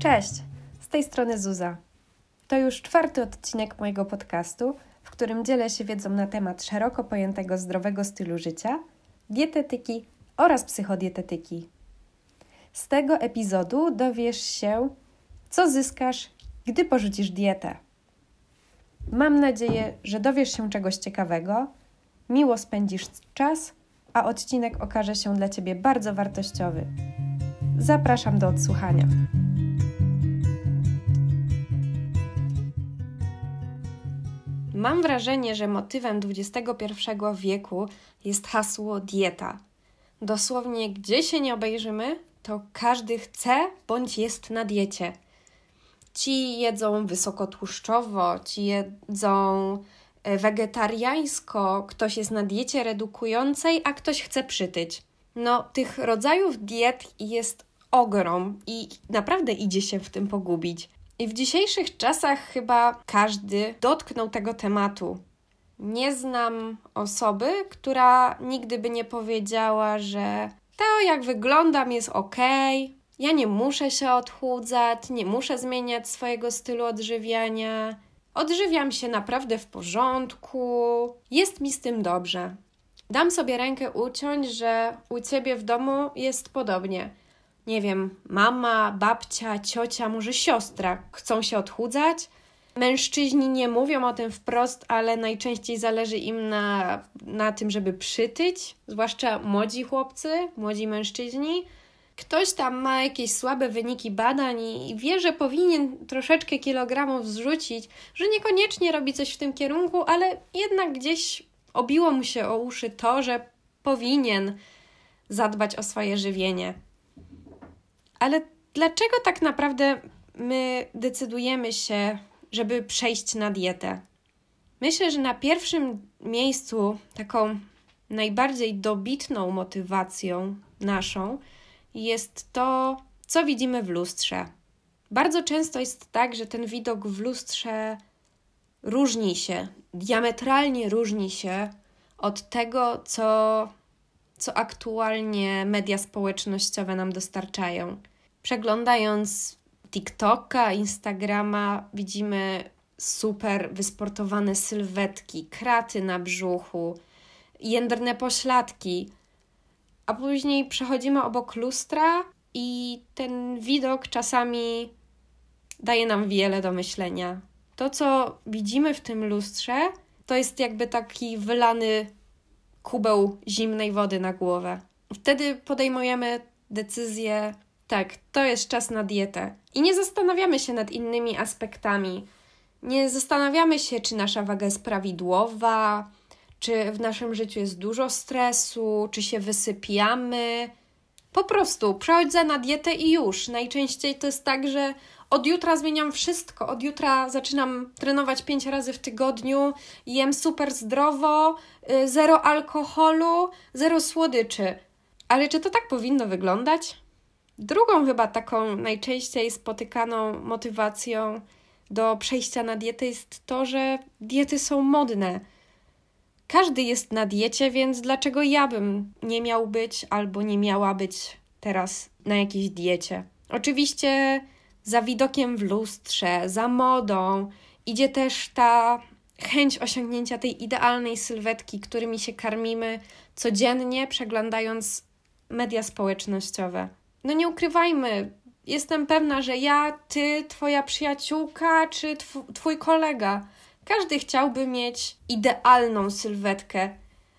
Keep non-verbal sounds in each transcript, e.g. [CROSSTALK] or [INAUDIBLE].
Cześć, z tej strony Zuza. To już czwarty odcinek mojego podcastu, w którym dzielę się wiedzą na temat szeroko pojętego zdrowego stylu życia, dietetyki oraz psychodietetyki. Z tego epizodu dowiesz się, co zyskasz, gdy porzucisz dietę. Mam nadzieję, że dowiesz się czegoś ciekawego, miło spędzisz czas, a odcinek okaże się dla Ciebie bardzo wartościowy. Zapraszam do odsłuchania. Mam wrażenie, że motywem XXI wieku jest hasło dieta. Dosłownie, gdzie się nie obejrzymy, to każdy chce bądź jest na diecie. Ci jedzą wysokotłuszczowo, ci jedzą e, wegetariańsko, ktoś jest na diecie redukującej, a ktoś chce przytyć. No, tych rodzajów diet jest ogrom i naprawdę idzie się w tym pogubić. I w dzisiejszych czasach chyba każdy dotknął tego tematu. Nie znam osoby, która nigdy by nie powiedziała, że to jak wyglądam jest ok, ja nie muszę się odchudzać, nie muszę zmieniać swojego stylu odżywiania. Odżywiam się naprawdę w porządku, jest mi z tym dobrze. Dam sobie rękę uciąć, że u ciebie w domu jest podobnie nie wiem, mama, babcia, ciocia, może siostra chcą się odchudzać. Mężczyźni nie mówią o tym wprost, ale najczęściej zależy im na, na tym, żeby przytyć, zwłaszcza młodzi chłopcy, młodzi mężczyźni. Ktoś tam ma jakieś słabe wyniki badań i wie, że powinien troszeczkę kilogramów zrzucić, że niekoniecznie robi coś w tym kierunku, ale jednak gdzieś obiło mu się o uszy to, że powinien zadbać o swoje żywienie. Ale dlaczego tak naprawdę my decydujemy się, żeby przejść na dietę? Myślę, że na pierwszym miejscu taką najbardziej dobitną motywacją naszą jest to, co widzimy w lustrze. Bardzo często jest tak, że ten widok w lustrze różni się, diametralnie różni się od tego, co, co aktualnie media społecznościowe nam dostarczają. Przeglądając TikToka, Instagrama, widzimy super wysportowane sylwetki, kraty na brzuchu, jędrne pośladki, a później przechodzimy obok lustra i ten widok czasami daje nam wiele do myślenia. To, co widzimy w tym lustrze, to jest jakby taki wylany kubeł zimnej wody na głowę. Wtedy podejmujemy decyzję tak, to jest czas na dietę. I nie zastanawiamy się nad innymi aspektami. Nie zastanawiamy się, czy nasza waga jest prawidłowa, czy w naszym życiu jest dużo stresu, czy się wysypiamy. Po prostu przechodzę na dietę i już. Najczęściej to jest tak, że od jutra zmieniam wszystko. Od jutra zaczynam trenować pięć razy w tygodniu, jem super zdrowo, y, zero alkoholu, zero słodyczy. Ale czy to tak powinno wyglądać? Drugą chyba taką najczęściej spotykaną motywacją do przejścia na dietę jest to, że diety są modne. Każdy jest na diecie, więc dlaczego ja bym nie miał być albo nie miała być teraz na jakiejś diecie? Oczywiście za widokiem w lustrze, za modą idzie też ta chęć osiągnięcia tej idealnej sylwetki, którymi się karmimy codziennie, przeglądając media społecznościowe no nie ukrywajmy, jestem pewna, że ja, ty, twoja przyjaciółka czy tw twój kolega, każdy chciałby mieć idealną sylwetkę,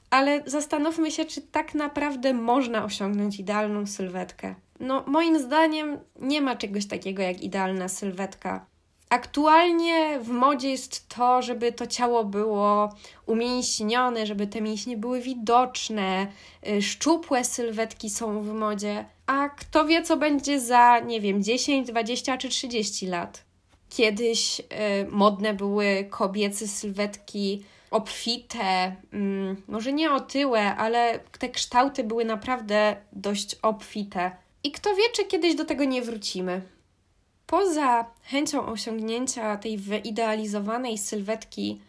ale zastanówmy się, czy tak naprawdę można osiągnąć idealną sylwetkę. No, moim zdaniem nie ma czegoś takiego jak idealna sylwetka. Aktualnie w modzie jest to, żeby to ciało było umięśnione, żeby te mięśnie były widoczne, y, szczupłe sylwetki są w modzie, a kto wie, co będzie za, nie wiem, 10, 20 czy 30 lat. Kiedyś y, modne były kobiece sylwetki obfite, mm, może nie otyłe, ale te kształty były naprawdę dość obfite. I kto wie, czy kiedyś do tego nie wrócimy. Poza chęcią osiągnięcia tej wyidealizowanej sylwetki,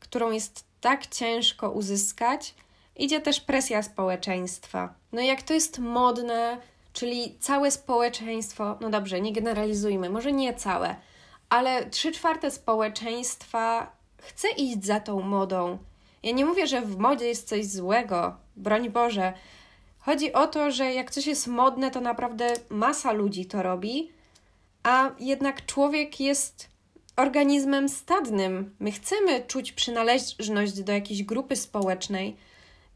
którą jest tak ciężko uzyskać, idzie też presja społeczeństwa. No jak to jest modne, czyli całe społeczeństwo, no dobrze, nie generalizujmy, może nie całe, ale trzy czwarte społeczeństwa chce iść za tą modą. Ja nie mówię, że w modzie jest coś złego, broń Boże. Chodzi o to, że jak coś jest modne, to naprawdę masa ludzi to robi, a jednak człowiek jest organizmem stadnym. My chcemy czuć przynależność do jakiejś grupy społecznej,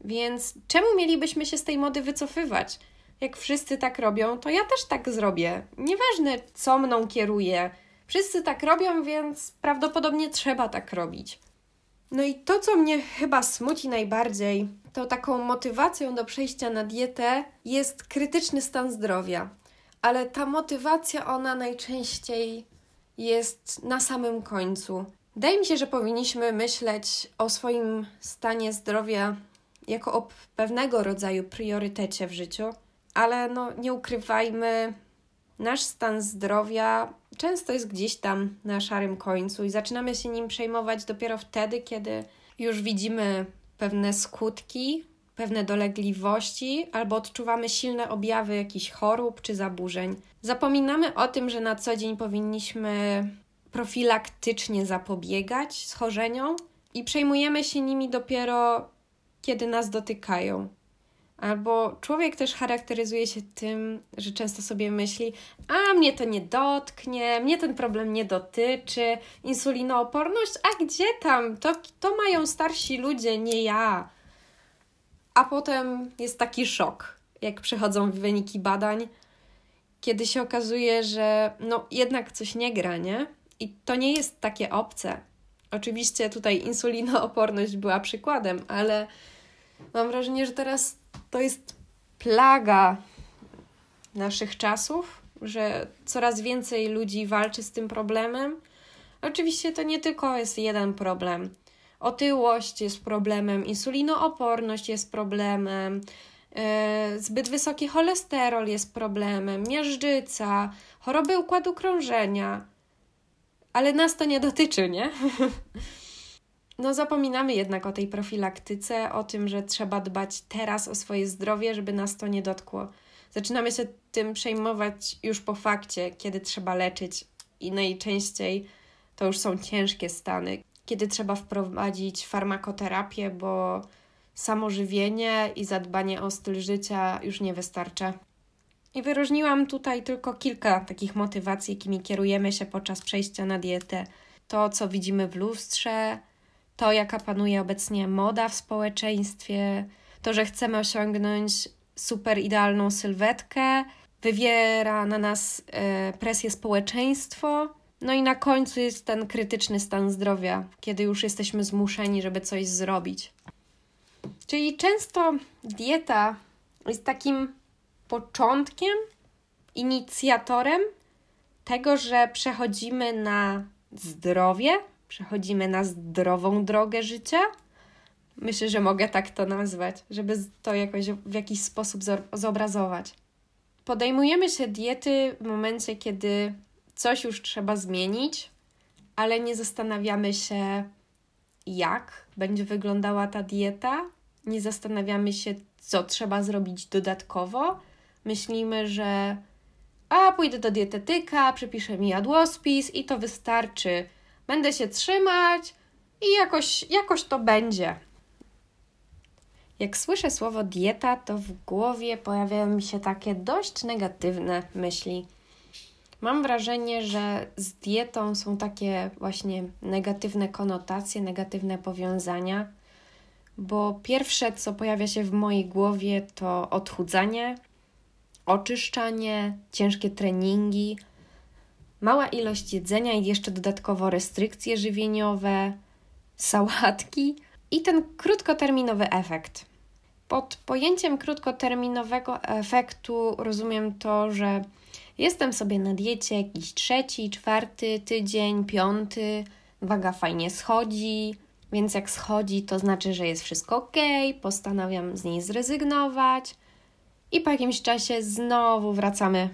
więc czemu mielibyśmy się z tej mody wycofywać? Jak wszyscy tak robią, to ja też tak zrobię. Nieważne, co mną kieruje. Wszyscy tak robią, więc prawdopodobnie trzeba tak robić. No i to, co mnie chyba smuci najbardziej, to taką motywacją do przejścia na dietę jest krytyczny stan zdrowia. Ale ta motywacja, ona najczęściej jest na samym końcu. Wydaje mi się, że powinniśmy myśleć o swoim stanie zdrowia jako o pewnego rodzaju priorytecie w życiu, ale no nie ukrywajmy, nasz stan zdrowia często jest gdzieś tam na szarym końcu i zaczynamy się nim przejmować dopiero wtedy, kiedy już widzimy pewne skutki, pewne dolegliwości albo odczuwamy silne objawy jakichś chorób czy zaburzeń. Zapominamy o tym, że na co dzień powinniśmy profilaktycznie zapobiegać schorzeniom i przejmujemy się nimi dopiero kiedy nas dotykają. Albo człowiek też charakteryzuje się tym, że często sobie myśli: A mnie to nie dotknie, mnie ten problem nie dotyczy, insulinooporność, a gdzie tam? To, to mają starsi ludzie, nie ja. A potem jest taki szok, jak przychodzą wyniki badań, kiedy się okazuje, że no jednak coś nie gra, nie? I to nie jest takie obce. Oczywiście tutaj insulinooporność była przykładem, ale mam wrażenie, że teraz to jest plaga naszych czasów, że coraz więcej ludzi walczy z tym problemem. Oczywiście to nie tylko jest jeden problem. Otyłość jest problemem, insulinooporność jest problemem, e, zbyt wysoki cholesterol jest problemem, miażdżyca, choroby układu krążenia. Ale nas to nie dotyczy, nie? [LAUGHS] No, zapominamy jednak o tej profilaktyce, o tym, że trzeba dbać teraz o swoje zdrowie, żeby nas to nie dotkło. Zaczynamy się tym przejmować już po fakcie, kiedy trzeba leczyć, i najczęściej to już są ciężkie stany, kiedy trzeba wprowadzić farmakoterapię, bo samo żywienie i zadbanie o styl życia już nie wystarcza. I wyróżniłam tutaj tylko kilka takich motywacji, jakimi kierujemy się podczas przejścia na dietę. To, co widzimy w lustrze, to, jaka panuje obecnie moda w społeczeństwie, to, że chcemy osiągnąć super idealną sylwetkę, wywiera na nas e, presję społeczeństwo. No i na końcu jest ten krytyczny stan zdrowia, kiedy już jesteśmy zmuszeni, żeby coś zrobić. Czyli często dieta jest takim początkiem, inicjatorem tego, że przechodzimy na zdrowie, przechodzimy na zdrową drogę życia. Myślę, że mogę tak to nazwać, żeby to jakoś w jakiś sposób zobrazować. Podejmujemy się diety w momencie, kiedy coś już trzeba zmienić, ale nie zastanawiamy się, jak będzie wyglądała ta dieta, nie zastanawiamy się, co trzeba zrobić dodatkowo. Myślimy, że a pójdę do dietetyka, przepiszę mi jadłospis i to wystarczy będę się trzymać i jakoś, jakoś to będzie. Jak słyszę słowo dieta, to w głowie pojawiają mi się takie dość negatywne myśli. Mam wrażenie, że z dietą są takie właśnie negatywne konotacje, negatywne powiązania, bo pierwsze, co pojawia się w mojej głowie, to odchudzanie, oczyszczanie, ciężkie treningi mała ilość jedzenia i jeszcze dodatkowo restrykcje żywieniowe, sałatki i ten krótkoterminowy efekt. Pod pojęciem krótkoterminowego efektu rozumiem to, że jestem sobie na diecie jakiś trzeci, czwarty tydzień, piąty, waga fajnie schodzi, więc jak schodzi, to znaczy, że jest wszystko ok, postanawiam z niej zrezygnować i po jakimś czasie znowu wracamy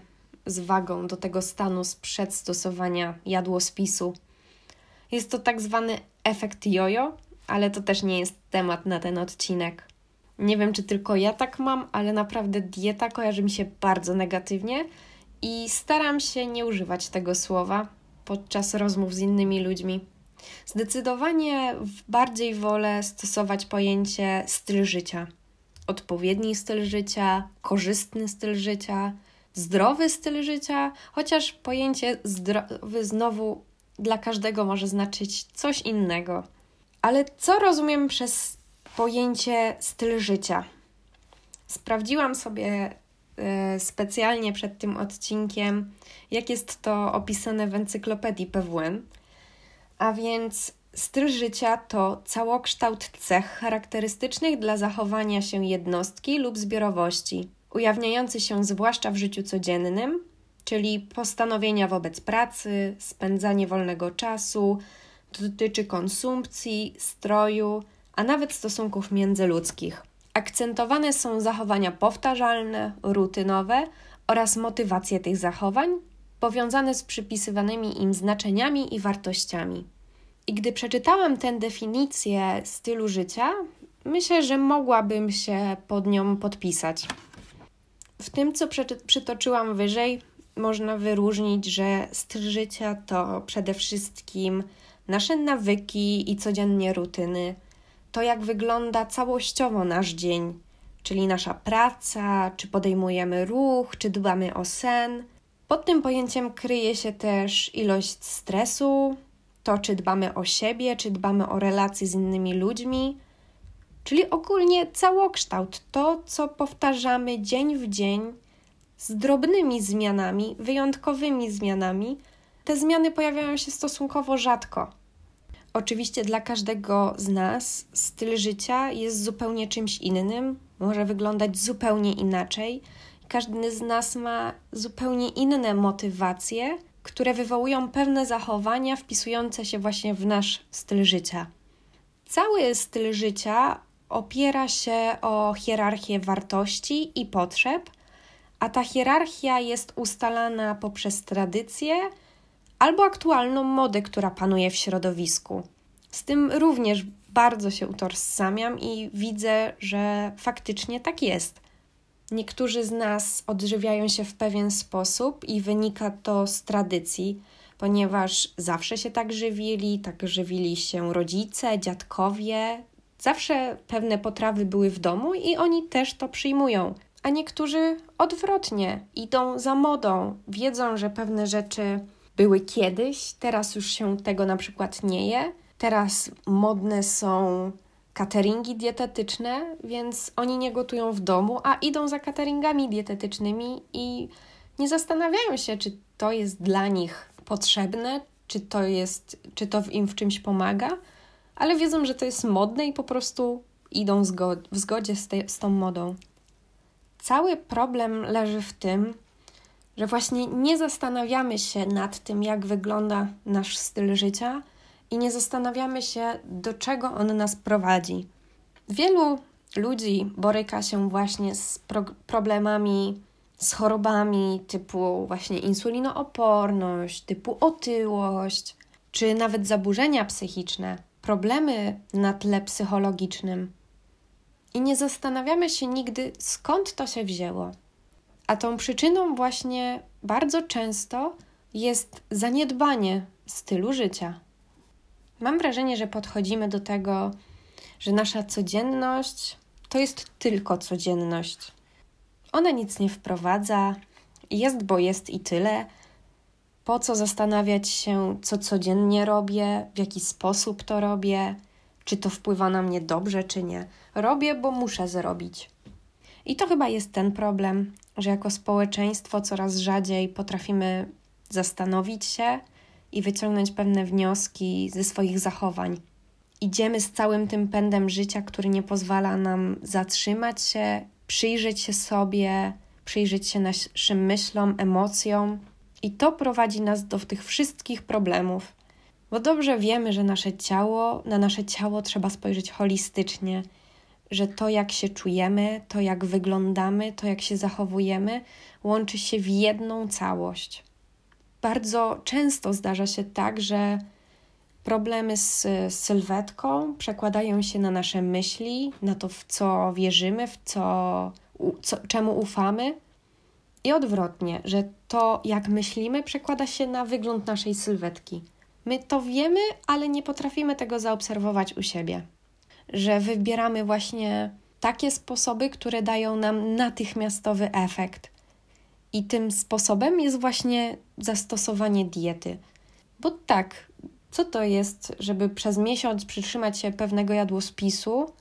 z wagą do tego stanu sprzed stosowania jadłospisu. Jest to tak zwany efekt jojo, ale to też nie jest temat na ten odcinek. Nie wiem, czy tylko ja tak mam, ale naprawdę dieta kojarzy mi się bardzo negatywnie i staram się nie używać tego słowa podczas rozmów z innymi ludźmi. Zdecydowanie bardziej wolę stosować pojęcie styl życia. Odpowiedni styl życia, korzystny styl życia, zdrowy styl życia, chociaż pojęcie zdrowy znowu dla każdego może znaczyć coś innego. Ale co rozumiem przez pojęcie styl życia? Sprawdziłam sobie y, specjalnie przed tym odcinkiem, jak jest to opisane w encyklopedii PWN. A więc styl życia to całokształt cech charakterystycznych dla zachowania się jednostki lub zbiorowości, ujawniający się zwłaszcza w życiu codziennym, czyli postanowienia wobec pracy, spędzanie wolnego czasu, dotyczy konsumpcji, stroju, a nawet stosunków międzyludzkich. Akcentowane są zachowania powtarzalne, rutynowe oraz motywacje tych zachowań, powiązane z przypisywanymi im znaczeniami i wartościami. I gdy przeczytałam tę definicję stylu życia, myślę, że mogłabym się pod nią podpisać. W tym, co przytoczyłam wyżej, można wyróżnić, że styl życia to przede wszystkim nasze nawyki i codziennie rutyny, to jak wygląda całościowo nasz dzień, czyli nasza praca, czy podejmujemy ruch, czy dbamy o sen. Pod tym pojęciem kryje się też ilość stresu, to czy dbamy o siebie, czy dbamy o relacje z innymi ludźmi, czyli ogólnie całokształt, to co powtarzamy dzień w dzień z drobnymi zmianami, wyjątkowymi zmianami. Te zmiany pojawiają się stosunkowo rzadko. Oczywiście dla każdego z nas styl życia jest zupełnie czymś innym, może wyglądać zupełnie inaczej. Każdy z nas ma zupełnie inne motywacje, które wywołują pewne zachowania wpisujące się właśnie w nasz styl życia. Cały styl życia opiera się o hierarchię wartości i potrzeb, a ta hierarchia jest ustalana poprzez tradycję albo aktualną modę, która panuje w środowisku. Z tym również bardzo się utożsamiam i widzę, że faktycznie tak jest. Niektórzy z nas odżywiają się w pewien sposób i wynika to z tradycji, ponieważ zawsze się tak żywili, tak żywili się rodzice, dziadkowie. Zawsze pewne potrawy były w domu i oni też to przyjmują. A niektórzy odwrotnie, idą za modą, wiedzą, że pewne rzeczy były kiedyś, teraz już się tego na przykład nie je. Teraz modne są cateringi dietetyczne, więc oni nie gotują w domu, a idą za cateringami dietetycznymi i nie zastanawiają się, czy to jest dla nich potrzebne, czy to jest, czy to im w czymś pomaga, ale wiedzą, że to jest modne i po prostu idą w zgodzie z, te, z tą modą. Cały problem leży w tym, że właśnie nie zastanawiamy się nad tym, jak wygląda nasz styl życia i nie zastanawiamy się, do czego on nas prowadzi. Wielu ludzi boryka się właśnie z pro problemami, z chorobami typu właśnie insulinooporność, typu otyłość, czy nawet zaburzenia psychiczne, problemy na tle psychologicznym. I nie zastanawiamy się nigdy, skąd to się wzięło. A tą przyczyną właśnie bardzo często jest zaniedbanie stylu życia. Mam wrażenie, że podchodzimy do tego, że nasza codzienność to jest tylko codzienność. Ona nic nie wprowadza, jest, bo jest i tyle. Po co zastanawiać się, co codziennie robię, w jaki sposób to robię, czy to wpływa na mnie dobrze, czy nie. Robię, bo muszę zrobić. I to chyba jest ten problem, że jako społeczeństwo coraz rzadziej potrafimy zastanowić się i wyciągnąć pewne wnioski ze swoich zachowań. Idziemy z całym tym pędem życia, który nie pozwala nam zatrzymać się, przyjrzeć się sobie, przyjrzeć się naszym myślom, emocjom, i to prowadzi nas do tych wszystkich problemów. Bo dobrze wiemy, że nasze ciało, na nasze ciało trzeba spojrzeć holistycznie, że to, jak się czujemy, to, jak wyglądamy, to, jak się zachowujemy, łączy się w jedną całość. Bardzo często zdarza się tak, że Problemy z sylwetką przekładają się na nasze myśli, na to, w co wierzymy, w co, co, czemu ufamy. I odwrotnie, że to, jak myślimy, przekłada się na wygląd naszej sylwetki. My to wiemy, ale nie potrafimy tego zaobserwować u siebie. Że wybieramy właśnie takie sposoby, które dają nam natychmiastowy efekt. I tym sposobem jest właśnie zastosowanie diety. Bo tak, co to jest, żeby przez miesiąc przytrzymać się pewnego jadłospisu?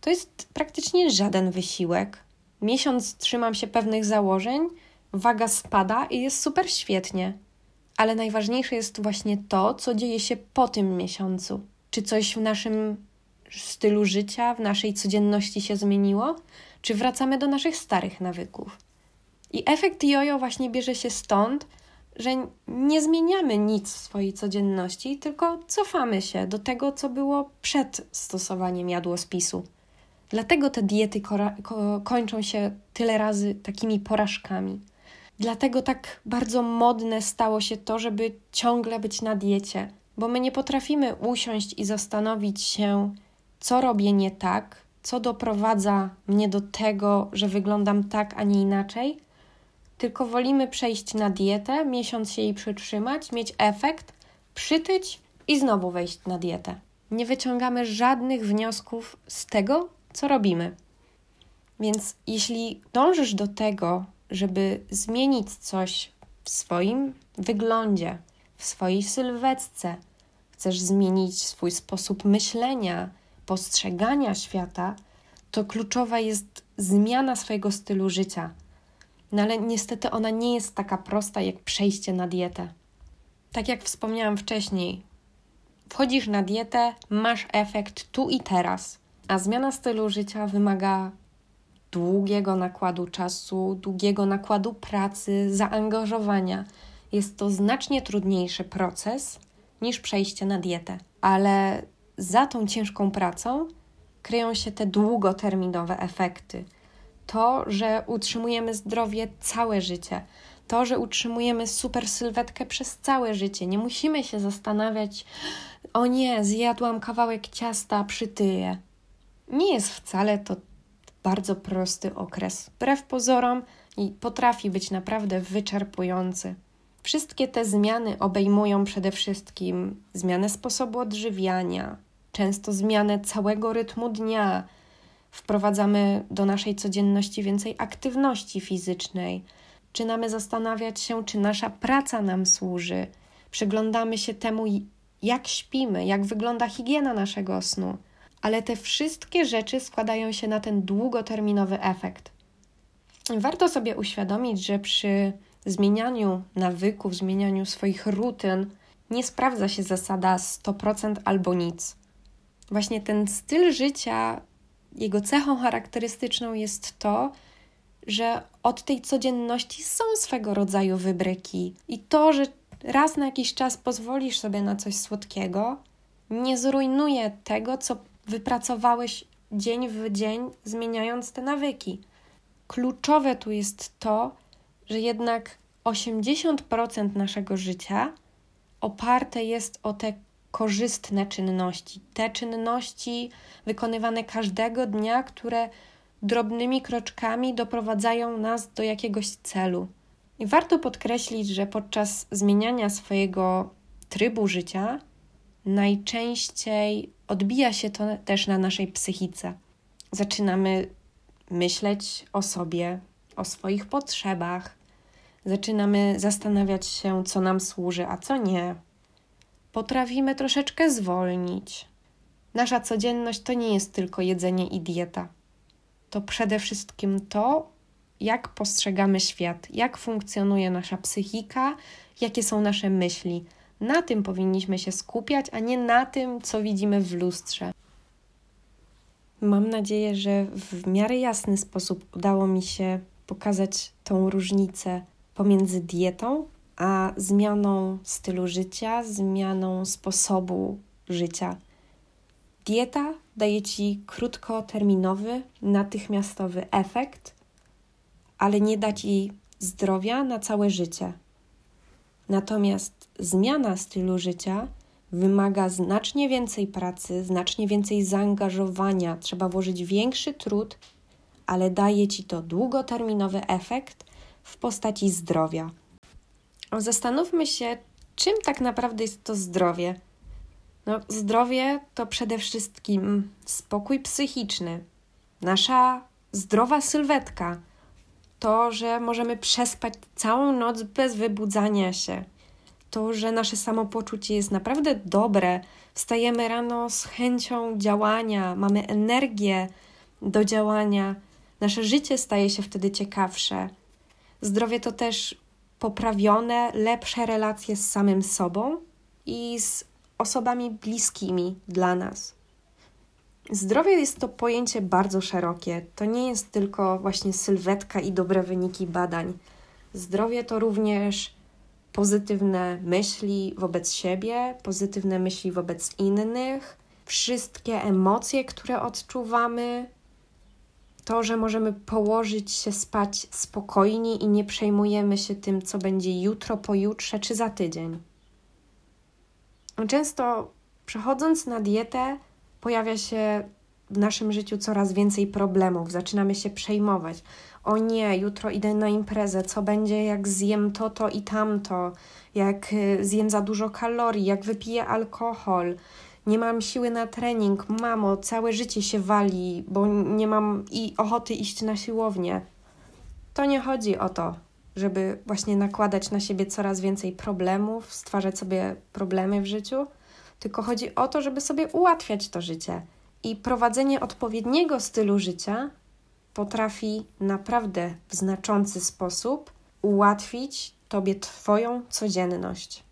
To jest praktycznie żaden wysiłek. Miesiąc trzymam się pewnych założeń, waga spada i jest super świetnie. Ale najważniejsze jest właśnie to, co dzieje się po tym miesiącu. Czy coś w naszym stylu życia, w naszej codzienności się zmieniło, czy wracamy do naszych starych nawyków. I efekt jojo właśnie bierze się stąd, że nie zmieniamy nic w swojej codzienności, tylko cofamy się do tego, co było przed stosowaniem jadłospisu. Dlatego te diety ko kończą się tyle razy takimi porażkami. Dlatego tak bardzo modne stało się to, żeby ciągle być na diecie, bo my nie potrafimy usiąść i zastanowić się, co robię nie tak, co doprowadza mnie do tego, że wyglądam tak, a nie inaczej, tylko wolimy przejść na dietę, miesiąc się jej przytrzymać, mieć efekt, przytyć i znowu wejść na dietę. Nie wyciągamy żadnych wniosków z tego, co robimy. Więc jeśli dążysz do tego, żeby zmienić coś w swoim wyglądzie, w swojej sylwetce, chcesz zmienić swój sposób myślenia, postrzegania świata, to kluczowa jest zmiana swojego stylu życia. No ale niestety ona nie jest taka prosta jak przejście na dietę. Tak jak wspomniałam wcześniej, wchodzisz na dietę, masz efekt tu i teraz, a zmiana stylu życia wymaga długiego nakładu czasu, długiego nakładu pracy, zaangażowania. Jest to znacznie trudniejszy proces niż przejście na dietę, ale za tą ciężką pracą kryją się te długoterminowe efekty. To, że utrzymujemy zdrowie całe życie, to, że utrzymujemy super sylwetkę przez całe życie. Nie musimy się zastanawiać, o nie, zjadłam kawałek ciasta, przytyję. Nie jest wcale to bardzo prosty okres. Wbrew pozorom i potrafi być naprawdę wyczerpujący. Wszystkie te zmiany obejmują przede wszystkim zmianę sposobu odżywiania, często zmianę całego rytmu dnia. Wprowadzamy do naszej codzienności więcej aktywności fizycznej. Czynamy zastanawiać się, czy nasza praca nam służy. Przyglądamy się temu, jak śpimy, jak wygląda higiena naszego snu. Ale te wszystkie rzeczy składają się na ten długoterminowy efekt. Warto sobie uświadomić, że przy zmienianiu nawyków, zmienianiu swoich rutyn nie sprawdza się zasada 100% albo nic. Właśnie ten styl życia, jego cechą charakterystyczną jest to, że od tej codzienności są swego rodzaju wybryki. I to, że raz na jakiś czas pozwolisz sobie na coś słodkiego, nie zrujnuje tego, co wypracowałeś dzień w dzień, zmieniając te nawyki. Kluczowe tu jest to, że jednak 80% naszego życia oparte jest o te korzystne czynności, te czynności wykonywane każdego dnia, które drobnymi kroczkami doprowadzają nas do jakiegoś celu. I warto podkreślić, że podczas zmieniania swojego trybu życia najczęściej odbija się to też na naszej psychice. Zaczynamy myśleć o sobie, o swoich potrzebach, zaczynamy zastanawiać się, co nam służy, a co nie. Potrafimy troszeczkę zwolnić. Nasza codzienność to nie jest tylko jedzenie i dieta. To przede wszystkim to, jak postrzegamy świat, jak funkcjonuje nasza psychika, jakie są nasze myśli. Na tym powinniśmy się skupiać, a nie na tym, co widzimy w lustrze. Mam nadzieję, że w miarę jasny sposób udało mi się pokazać tą różnicę pomiędzy dietą a zmianą stylu życia, zmianą sposobu życia. Dieta daje ci krótkoterminowy, natychmiastowy efekt, ale nie da ci zdrowia na całe życie. Natomiast zmiana stylu życia wymaga znacznie więcej pracy, znacznie więcej zaangażowania, trzeba włożyć większy trud, ale daje ci to długoterminowy efekt w postaci zdrowia. Zastanówmy się, czym tak naprawdę jest to zdrowie. No, zdrowie to przede wszystkim spokój psychiczny, nasza zdrowa sylwetka, to, że możemy przespać całą noc bez wybudzania się, to, że nasze samopoczucie jest naprawdę dobre, wstajemy rano z chęcią działania, mamy energię do działania, nasze życie staje się wtedy ciekawsze. Zdrowie to też poprawione, lepsze relacje z samym sobą i z osobami bliskimi dla nas. Zdrowie jest to pojęcie bardzo szerokie. To nie jest tylko właśnie sylwetka i dobre wyniki badań. Zdrowie to również pozytywne myśli wobec siebie, pozytywne myśli wobec innych, wszystkie emocje, które odczuwamy, to, że możemy położyć się spać spokojnie i nie przejmujemy się tym, co będzie jutro, pojutrze czy za tydzień. Często przechodząc na dietę, pojawia się w naszym życiu coraz więcej problemów, zaczynamy się przejmować. O nie, jutro idę na imprezę, co będzie, jak zjem to, to i tamto, jak y, zjem za dużo kalorii, jak wypiję alkohol, nie mam siły na trening, mamo, całe życie się wali, bo nie mam i ochoty iść na siłownię. To nie chodzi o to, żeby właśnie nakładać na siebie coraz więcej problemów, stwarzać sobie problemy w życiu, tylko chodzi o to, żeby sobie ułatwiać to życie. I prowadzenie odpowiedniego stylu życia potrafi naprawdę w znaczący sposób ułatwić Tobie Twoją codzienność.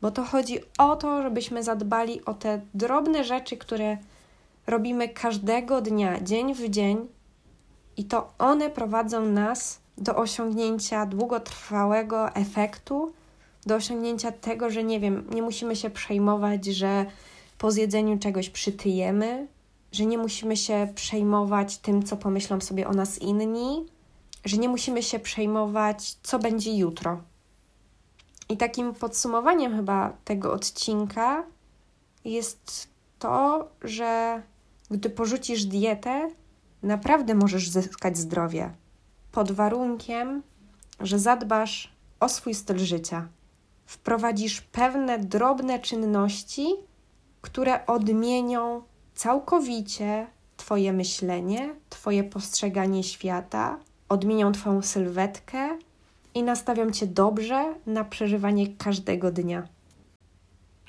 Bo to chodzi o to, żebyśmy zadbali o te drobne rzeczy, które robimy każdego dnia, dzień w dzień, i to one prowadzą nas do osiągnięcia długotrwałego efektu, do osiągnięcia tego, że nie wiem, nie musimy się przejmować, że po zjedzeniu czegoś przytyjemy, że nie musimy się przejmować tym, co pomyślą sobie o nas inni, że nie musimy się przejmować, co będzie jutro. I takim podsumowaniem chyba tego odcinka jest to, że gdy porzucisz dietę, naprawdę możesz zyskać zdrowie. Pod warunkiem, że zadbasz o swój styl życia. Wprowadzisz pewne drobne czynności, które odmienią całkowicie Twoje myślenie, Twoje postrzeganie świata, odmienią Twoją sylwetkę i nastawiam Cię dobrze na przeżywanie każdego dnia.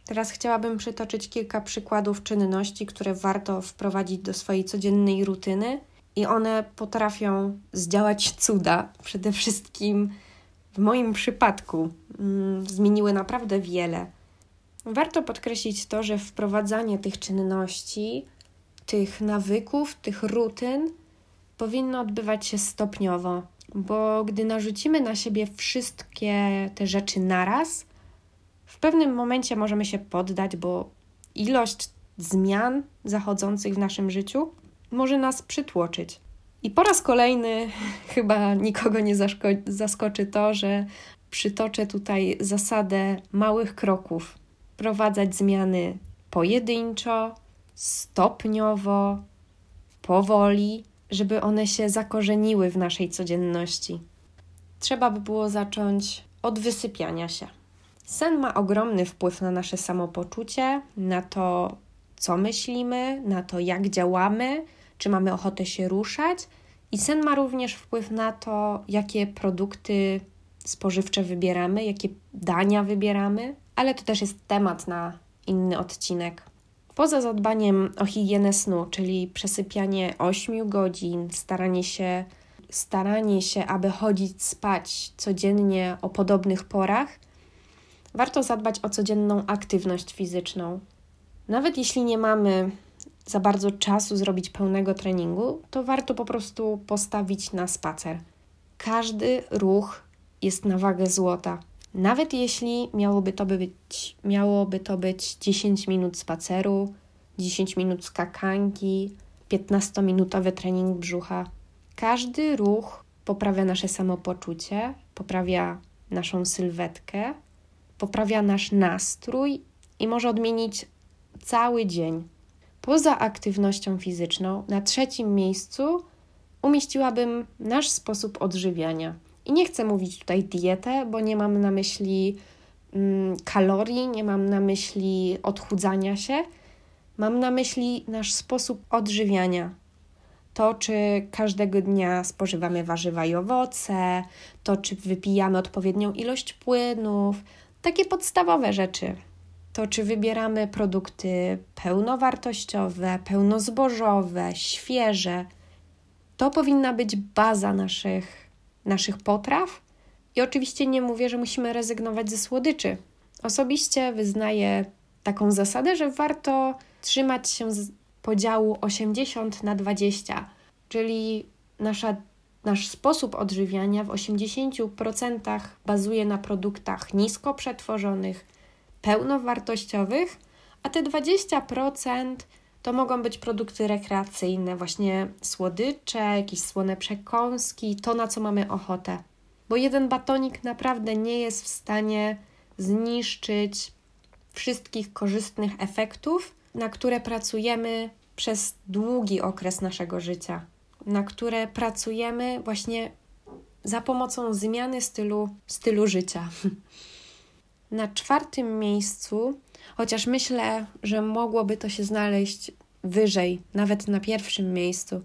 Teraz chciałabym przytoczyć kilka przykładów czynności, które warto wprowadzić do swojej codziennej rutyny, i one potrafią zdziałać cuda. Przede wszystkim w moim przypadku mm, zmieniły naprawdę wiele. Warto podkreślić to, że wprowadzanie tych czynności, tych nawyków, tych rutyn powinno odbywać się stopniowo bo gdy narzucimy na siebie wszystkie te rzeczy naraz, w pewnym momencie możemy się poddać, bo ilość zmian zachodzących w naszym życiu może nas przytłoczyć. I po raz kolejny [LAUGHS] chyba nikogo nie zaskoczy to, że przytoczę tutaj zasadę małych kroków. Wprowadzać zmiany pojedynczo, stopniowo, powoli, żeby one się zakorzeniły w naszej codzienności. Trzeba by było zacząć od wysypiania się. Sen ma ogromny wpływ na nasze samopoczucie, na to, co myślimy, na to, jak działamy, czy mamy ochotę się ruszać, i sen ma również wpływ na to, jakie produkty spożywcze wybieramy, jakie dania wybieramy, ale to też jest temat na inny odcinek. Poza zadbaniem o higienę snu, czyli przesypianie 8 godzin, staranie się, staranie się, aby chodzić spać codziennie o podobnych porach, warto zadbać o codzienną aktywność fizyczną. Nawet jeśli nie mamy za bardzo czasu zrobić pełnego treningu, to warto po prostu postawić na spacer. Każdy ruch jest na wagę złota. Nawet jeśli miałoby to być, miałoby to być 10 minut spaceru, 10 minut skakanki, 15-minutowy trening brzucha. Każdy ruch poprawia nasze samopoczucie, poprawia naszą sylwetkę, poprawia nasz nastrój i może odmienić cały dzień. Poza aktywnością fizyczną, na trzecim miejscu umieściłabym nasz sposób odżywiania. I nie chcę mówić tutaj dietę, bo nie mam na myśli mm, kalorii, nie mam na myśli odchudzania się. Mam na myśli nasz sposób odżywiania. To, czy każdego dnia spożywamy warzywa i owoce, to, czy wypijamy odpowiednią ilość płynów, takie podstawowe rzeczy. To, czy wybieramy produkty pełnowartościowe, pełnozbożowe, świeże. To powinna być baza naszych, naszych potraw. I oczywiście nie mówię, że musimy rezygnować ze słodyczy. Osobiście wyznaję taką zasadę, że warto trzymać się podziału 80 na 20, czyli nasza, nasz sposób odżywiania w 80% bazuje na produktach nisko przetworzonych, pełnowartościowych, a te 20% to mogą być produkty rekreacyjne, właśnie słodycze, jakieś słone przekąski, to na co mamy ochotę. Bo jeden batonik naprawdę nie jest w stanie zniszczyć wszystkich korzystnych efektów, na które pracujemy przez długi okres naszego życia, na które pracujemy właśnie za pomocą zmiany stylu, stylu życia. [LAUGHS] Na czwartym miejscu, chociaż myślę, że mogłoby to się znaleźć wyżej, nawet na pierwszym miejscu,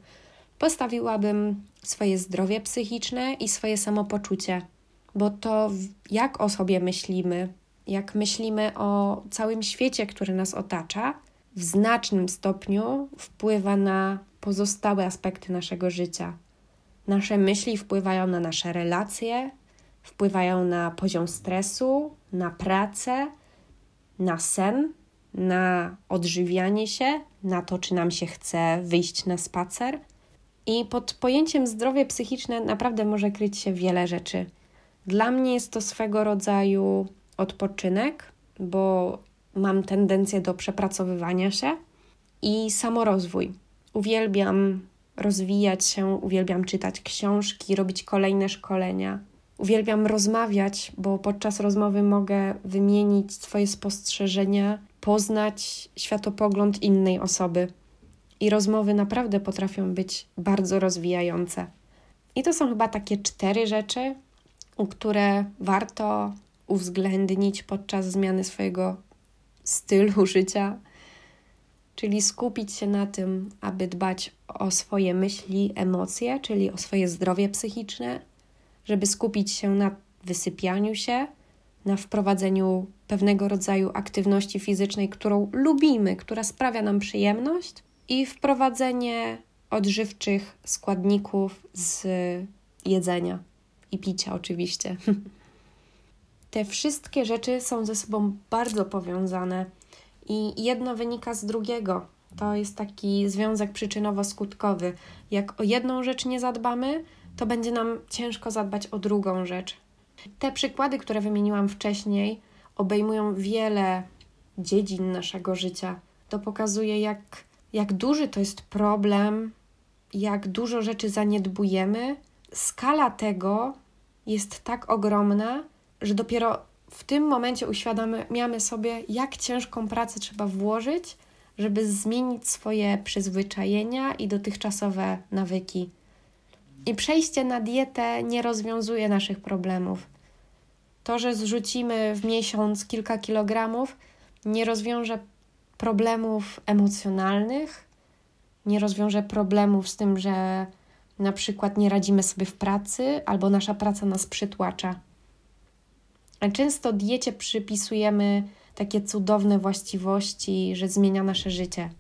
postawiłabym swoje zdrowie psychiczne i swoje samopoczucie, bo to jak o sobie myślimy, jak myślimy o całym świecie, który nas otacza, w znacznym stopniu wpływa na pozostałe aspekty naszego życia. Nasze myśli wpływają na nasze relacje, wpływają na poziom stresu, na pracę, na sen, na odżywianie się, na to, czy nam się chce wyjść na spacer. I pod pojęciem zdrowie psychiczne naprawdę może kryć się wiele rzeczy. Dla mnie jest to swego rodzaju odpoczynek, bo mam tendencję do przepracowywania się i samorozwój. Uwielbiam rozwijać się, uwielbiam czytać książki, robić kolejne szkolenia. Uwielbiam rozmawiać, bo podczas rozmowy mogę wymienić swoje spostrzeżenia, poznać światopogląd innej osoby. I rozmowy naprawdę potrafią być bardzo rozwijające. I to są chyba takie cztery rzeczy, które warto uwzględnić podczas zmiany swojego stylu [LAUGHS] życia, czyli skupić się na tym, aby dbać o swoje myśli, emocje, czyli o swoje zdrowie psychiczne, żeby skupić się na wysypianiu się, na wprowadzeniu pewnego rodzaju aktywności fizycznej, którą lubimy, która sprawia nam przyjemność, i wprowadzenie odżywczych składników z jedzenia i picia, oczywiście. [LAUGHS] Te wszystkie rzeczy są ze sobą bardzo powiązane i jedno wynika z drugiego. To jest taki związek przyczynowo-skutkowy. Jak o jedną rzecz nie zadbamy, to będzie nam ciężko zadbać o drugą rzecz. Te przykłady, które wymieniłam wcześniej, obejmują wiele dziedzin naszego życia. To pokazuje, jak, jak duży to jest problem, jak dużo rzeczy zaniedbujemy. Skala tego jest tak ogromna, że dopiero w tym momencie uświadamiamy sobie, jak ciężką pracę trzeba włożyć, żeby zmienić swoje przyzwyczajenia i dotychczasowe nawyki. I przejście na dietę nie rozwiązuje naszych problemów. To, że zrzucimy w miesiąc kilka kilogramów, nie rozwiąże problemów emocjonalnych, nie rozwiąże problemów z tym, że na przykład nie radzimy sobie w pracy albo nasza praca nas przytłacza. Często diecie przypisujemy takie cudowne właściwości, że zmienia nasze życie.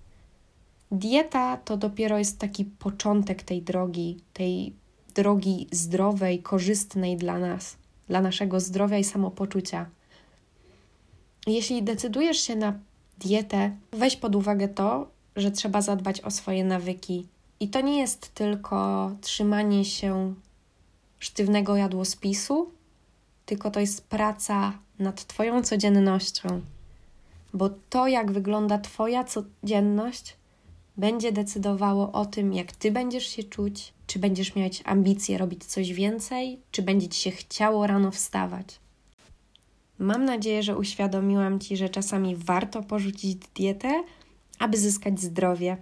Dieta to dopiero jest taki początek tej drogi, tej drogi zdrowej, korzystnej dla nas, dla naszego zdrowia i samopoczucia. Jeśli decydujesz się na dietę, weź pod uwagę to, że trzeba zadbać o swoje nawyki. I to nie jest tylko trzymanie się sztywnego jadłospisu, tylko to jest praca nad Twoją codziennością. Bo to, jak wygląda Twoja codzienność, będzie decydowało o tym, jak Ty będziesz się czuć, czy będziesz mieć ambicje robić coś więcej, czy będzie Ci się chciało rano wstawać. Mam nadzieję, że uświadomiłam Ci, że czasami warto porzucić dietę, aby zyskać zdrowie.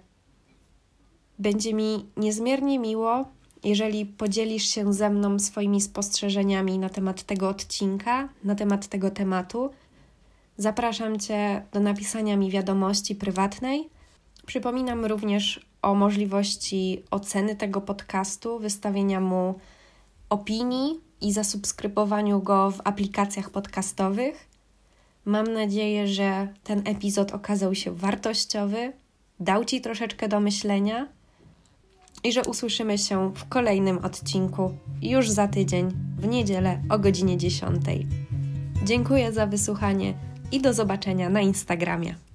Będzie mi niezmiernie miło, jeżeli podzielisz się ze mną swoimi spostrzeżeniami na temat tego odcinka, na temat tego tematu. Zapraszam Cię do napisania mi wiadomości prywatnej. Przypominam również o możliwości oceny tego podcastu, wystawienia mu opinii i zasubskrybowaniu go w aplikacjach podcastowych. Mam nadzieję, że ten epizod okazał się wartościowy, dał Ci troszeczkę do myślenia i że usłyszymy się w kolejnym odcinku już za tydzień, w niedzielę o godzinie 10. Dziękuję za wysłuchanie i do zobaczenia na Instagramie.